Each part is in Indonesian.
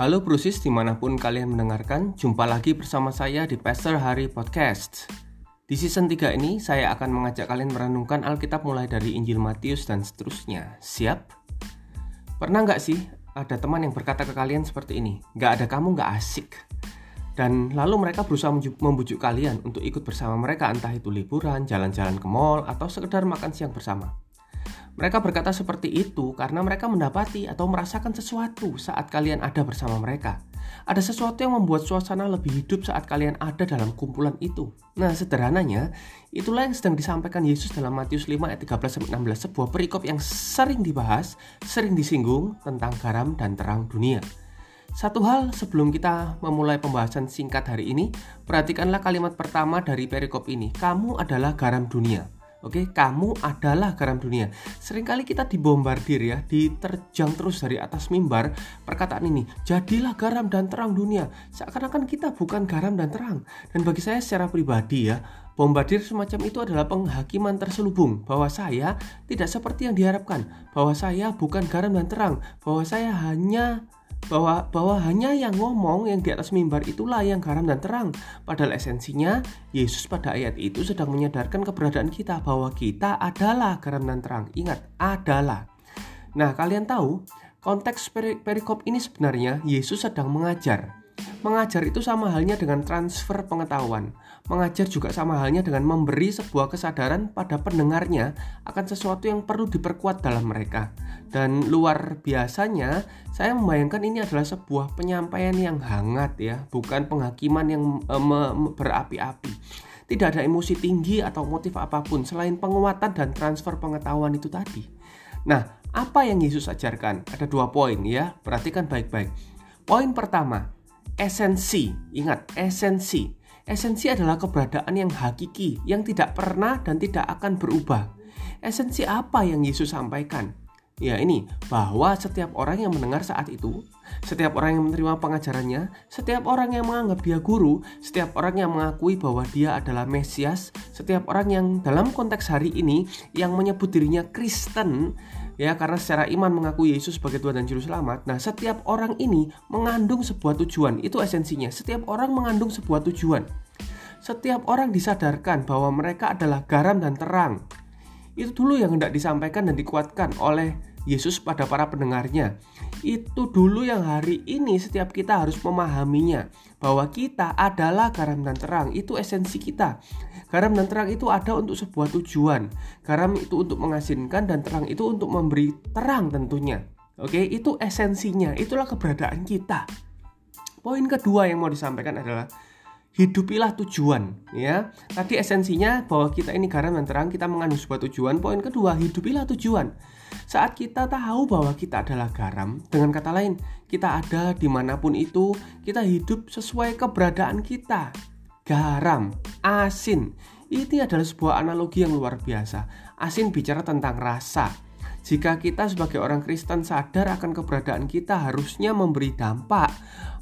Halo Brusis di mana pun kalian mendengarkan, jumpa lagi bersama saya di Pastor Hari Podcast. Di season 3 ini, saya akan mengajak kalian merenungkan Alkitab mulai dari Injil Matius dan seterusnya. Siap? Pernah nggak sih ada teman yang berkata ke kalian seperti ini, nggak ada kamu nggak asik. Dan lalu mereka berusaha membujuk kalian untuk ikut bersama mereka entah itu liburan, jalan-jalan ke mall, atau sekedar makan siang bersama. Mereka berkata seperti itu karena mereka mendapati atau merasakan sesuatu saat kalian ada bersama mereka. Ada sesuatu yang membuat suasana lebih hidup saat kalian ada dalam kumpulan itu. Nah, sederhananya, itulah yang sedang disampaikan Yesus dalam Matius 5 ayat 13 16, sebuah perikop yang sering dibahas, sering disinggung tentang garam dan terang dunia. Satu hal sebelum kita memulai pembahasan singkat hari ini, perhatikanlah kalimat pertama dari perikop ini. Kamu adalah garam dunia. Oke, kamu adalah garam dunia. Seringkali kita dibombardir ya, diterjang terus dari atas mimbar perkataan ini. Jadilah garam dan terang dunia. Seakan-akan kita bukan garam dan terang. Dan bagi saya secara pribadi ya, bombardir semacam itu adalah penghakiman terselubung bahwa saya tidak seperti yang diharapkan, bahwa saya bukan garam dan terang, bahwa saya hanya bahwa bahwa hanya yang ngomong yang di atas mimbar itulah yang garam dan terang. Padahal esensinya Yesus pada ayat itu sedang menyadarkan keberadaan kita bahwa kita adalah garam dan terang. Ingat, adalah. Nah, kalian tahu konteks perikop ini sebenarnya Yesus sedang mengajar Mengajar itu sama halnya dengan transfer pengetahuan. Mengajar juga sama halnya dengan memberi sebuah kesadaran pada pendengarnya akan sesuatu yang perlu diperkuat dalam mereka. Dan luar biasanya, saya membayangkan ini adalah sebuah penyampaian yang hangat ya, bukan penghakiman yang e, berapi-api. Tidak ada emosi tinggi atau motif apa pun selain penguatan dan transfer pengetahuan itu tadi. Nah, apa yang Yesus ajarkan? Ada dua poin ya, perhatikan baik-baik. Poin pertama, esensi. Ingat, esensi. Esensi adalah keberadaan yang hakiki, yang tidak pernah dan tidak akan berubah. Esensi apa yang Yesus sampaikan? Ya ini, bahwa setiap orang yang mendengar saat itu, setiap orang yang menerima pengajarannya, setiap orang yang menganggap dia guru, setiap orang yang mengakui bahwa dia adalah Mesias, setiap orang yang dalam konteks hari ini yang menyebut dirinya Kristen, ya karena secara iman mengakui Yesus sebagai Tuhan dan Juru Selamat. Nah, setiap orang ini mengandung sebuah tujuan. Itu esensinya. Setiap orang mengandung sebuah tujuan. Setiap orang disadarkan bahwa mereka adalah garam dan terang. Itu dulu yang hendak disampaikan dan dikuatkan oleh Yesus pada para pendengarnya. Itu dulu yang hari ini setiap kita harus memahaminya bahwa kita adalah garam dan terang. Itu esensi kita. Garam dan terang itu ada untuk sebuah tujuan. Garam itu untuk mengasinkan dan terang itu untuk memberi terang tentunya. Oke, itu esensinya. Itulah keberadaan kita. Poin kedua yang mau disampaikan adalah hidupilah tujuan ya. Tadi esensinya bahwa kita ini garam dan terang kita mengandung sebuah tujuan. Poin kedua hidupilah tujuan. Saat kita tahu bahwa kita adalah garam dengan kata lain kita ada di mana pun itu kita hidup sesuai keberadaan kita. Garam asin. Ini adalah sebuah analogi yang luar biasa. Asin bicara tentang rasa. Jika kita sebagai orang Kristen sadar akan keberadaan kita harusnya memberi dampak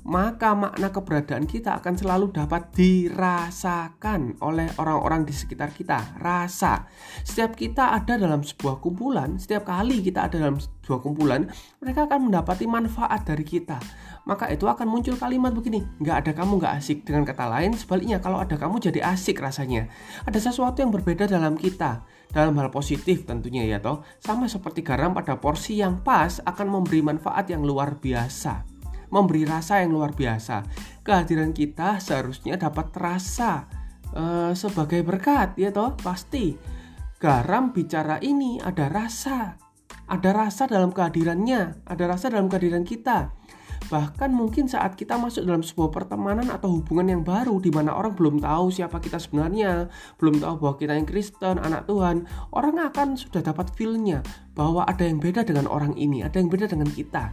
maka makna keberadaan kita akan selalu dapat dirasakan oleh orang-orang di sekitar kita. Rasa. Setiap kita ada dalam sebuah kumpulan, setiap kali kita ada dalam sebuah kumpulan, mereka akan mendapati manfaat dari kita. Maka itu akan muncul kalimat begini, nggak ada kamu nggak asik. Dengan kata lain, sebaliknya kalau ada kamu jadi asik rasanya. Ada sesuatu yang berbeda dalam kita. Dalam hal positif tentunya ya toh, sama seperti garam pada porsi yang pas akan memberi manfaat yang luar biasa memberi rasa yang luar biasa. Kehadiran kita seharusnya dapat terasa uh, sebagai berkat, ya toh pasti. Garam bicara ini ada rasa, ada rasa dalam kehadirannya, ada rasa dalam kehadiran kita. Bahkan mungkin saat kita masuk dalam sebuah pertemanan atau hubungan yang baru di mana orang belum tahu siapa kita sebenarnya, belum tahu bahwa kita yang Kristen, anak Tuhan, orang akan sudah dapat feel-nya bahwa ada yang beda dengan orang ini, ada yang beda dengan kita.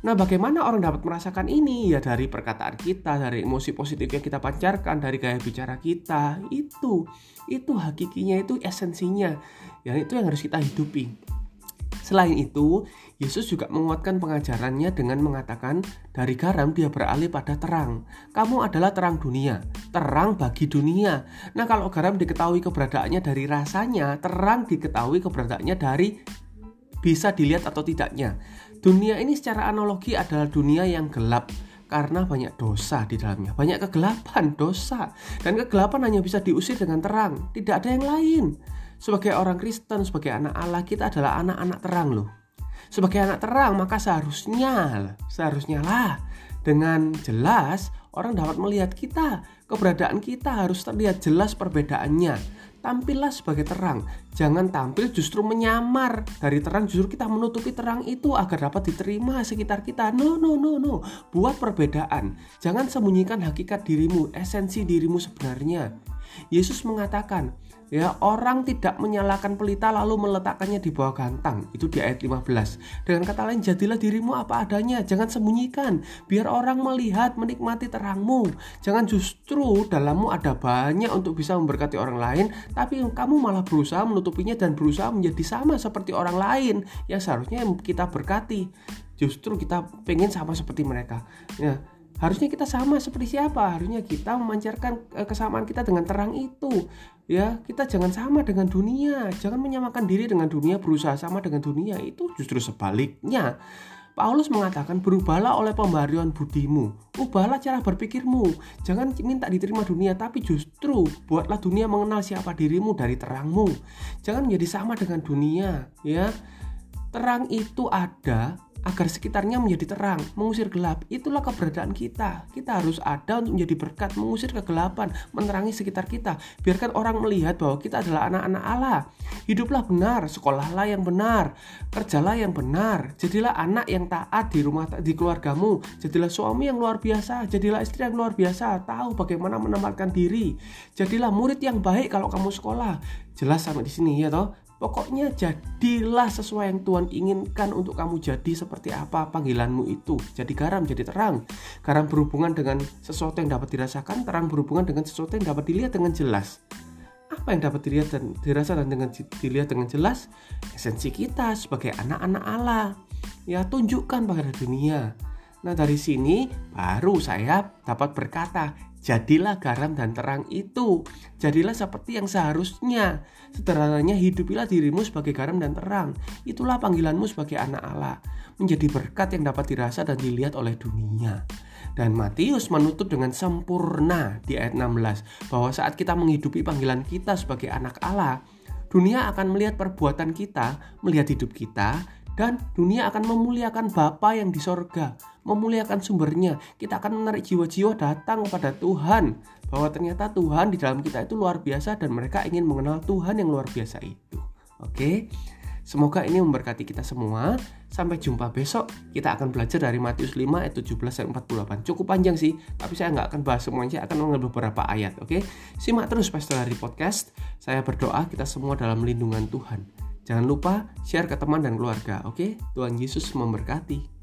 Nah, bagaimana orang dapat merasakan ini? Ya dari perkataan kita, dari emosi positif yang kita pancarkan, dari gaya bicara kita. Itu, itu hakikinya, itu esensinya. Yang itu yang harus kita hidupi. Selain itu, Yesus juga menguatkan pengajarannya dengan mengatakan, dari garam dia beralih pada terang. Kamu adalah terang dunia, terang bagi dunia. Nah, kalau garam diketahui keberadaannya dari rasanya, terang diketahui keberadaannya dari bisa dilihat atau tidaknya. Dunia ini secara analogi adalah dunia yang gelap karena banyak dosa di dalamnya, banyak kegelapan, dosa. Dan kegelapan hanya bisa diusir dengan terang, tidak ada yang lain. Sebagai orang Kristen, sebagai anak Allah, kita adalah anak-anak terang loh. Sebagai anak terang, maka seharusnya, seharusnya lah dengan jelas orang dapat melihat kita. Keberadaan kita harus terlihat jelas perbedaannya. Tampillah sebagai terang, jangan tampil justru menyamar. Dari terang justru kita menutupi terang itu agar dapat diterima sekitar kita. No, no, no, no. Buat perbedaan. Jangan sembunyikan hakikat dirimu, esensi dirimu sebenarnya. Yesus mengatakan, Ya, orang tidak menyalakan pelita lalu meletakkannya di bawah gantang. Itu di ayat 15. Dengan kata lain, jadilah dirimu apa adanya. Jangan sembunyikan. Biar orang melihat, menikmati terangmu. Jangan justru dalammu ada banyak untuk bisa memberkati orang lain, tapi kamu malah berusaha menutupinya dan berusaha menjadi sama seperti orang lain yang seharusnya kita berkati. Justru kita pengen sama seperti mereka. Ya, harusnya kita sama seperti siapa? Harusnya kita memancarkan eh, kesamaan kita dengan terang itu ya. Kita jangan sama dengan dunia. Jangan menyamakan diri dengan dunia berusaha sama dengan dunia. Itu justru sebaliknya. Paulus mengatakan berubahlah oleh pembaruan budimu. Ubahlah cara berpikirmu. Jangan minta diterima dunia tapi justru buatlah dunia mengenal siapa dirimu dari terangmu. Jangan menjadi sama dengan dunia ya. Terang itu ada agar sekitarnya menjadi terang, mengusir gelap. Itulah keberadaan kita. Kita harus ada untuk menjadi berkat, mengusir kegelapan, menerangi sekitar kita. Biarkan orang melihat bahwa kita adalah anak-anak Allah. Hiduplah benar, sekolahlah yang benar, kerjalah yang benar. Jadilah anak yang taat di rumah di keluargamu. Jadilah suami yang luar biasa, jadilah istri yang luar biasa, tahu bagaimana menempatkan diri. Jadilah murid yang baik kalau kamu sekolah. Jelas sampai di sini ya toh. Pokoknya jadilah sesuai yang Tuhan inginkan untuk kamu jadi seperti apa panggilanmu itu. Jadi garam, jadi terang. Garam berhubungan dengan sesuatu yang dapat dirasakan, terang berhubungan dengan sesuatu yang dapat dilihat dengan jelas. Apa yang dapat dilihat dan dirasa dan dengan dilihat dengan jelas? Esensi kita sebagai anak-anak Allah. Ya tunjukkan pada dunia. Nah dari sini baru saya dapat berkata, Jadilah garam dan terang itu. Jadilah seperti yang seharusnya. Sederhananya hidupilah dirimu sebagai garam dan terang. Itulah panggilanmu sebagai anak Allah. Menjadi berkat yang dapat dirasa dan dilihat oleh dunia. Dan Matius menutup dengan sempurna di ayat 16 bahwa saat kita menghidupi panggilan kita sebagai anak Allah, dunia akan melihat perbuatan kita, melihat hidup kita, dan dunia akan memuliakan Bapa yang di sorga, memuliakan sumbernya. Kita akan menarik jiwa-jiwa datang kepada Tuhan, bahwa ternyata Tuhan di dalam kita itu luar biasa dan mereka ingin mengenal Tuhan yang luar biasa itu. Oke, semoga ini memberkati kita semua. Sampai jumpa besok. Kita akan belajar dari Matius 5 ayat 17 sampai 48. Cukup panjang sih, tapi saya nggak akan bahas semuanya, saya akan mengambil beberapa ayat. Oke, simak terus Pastor dari podcast. Saya berdoa kita semua dalam lindungan Tuhan. Jangan lupa share ke teman dan keluarga, oke? Tuhan Yesus memberkati.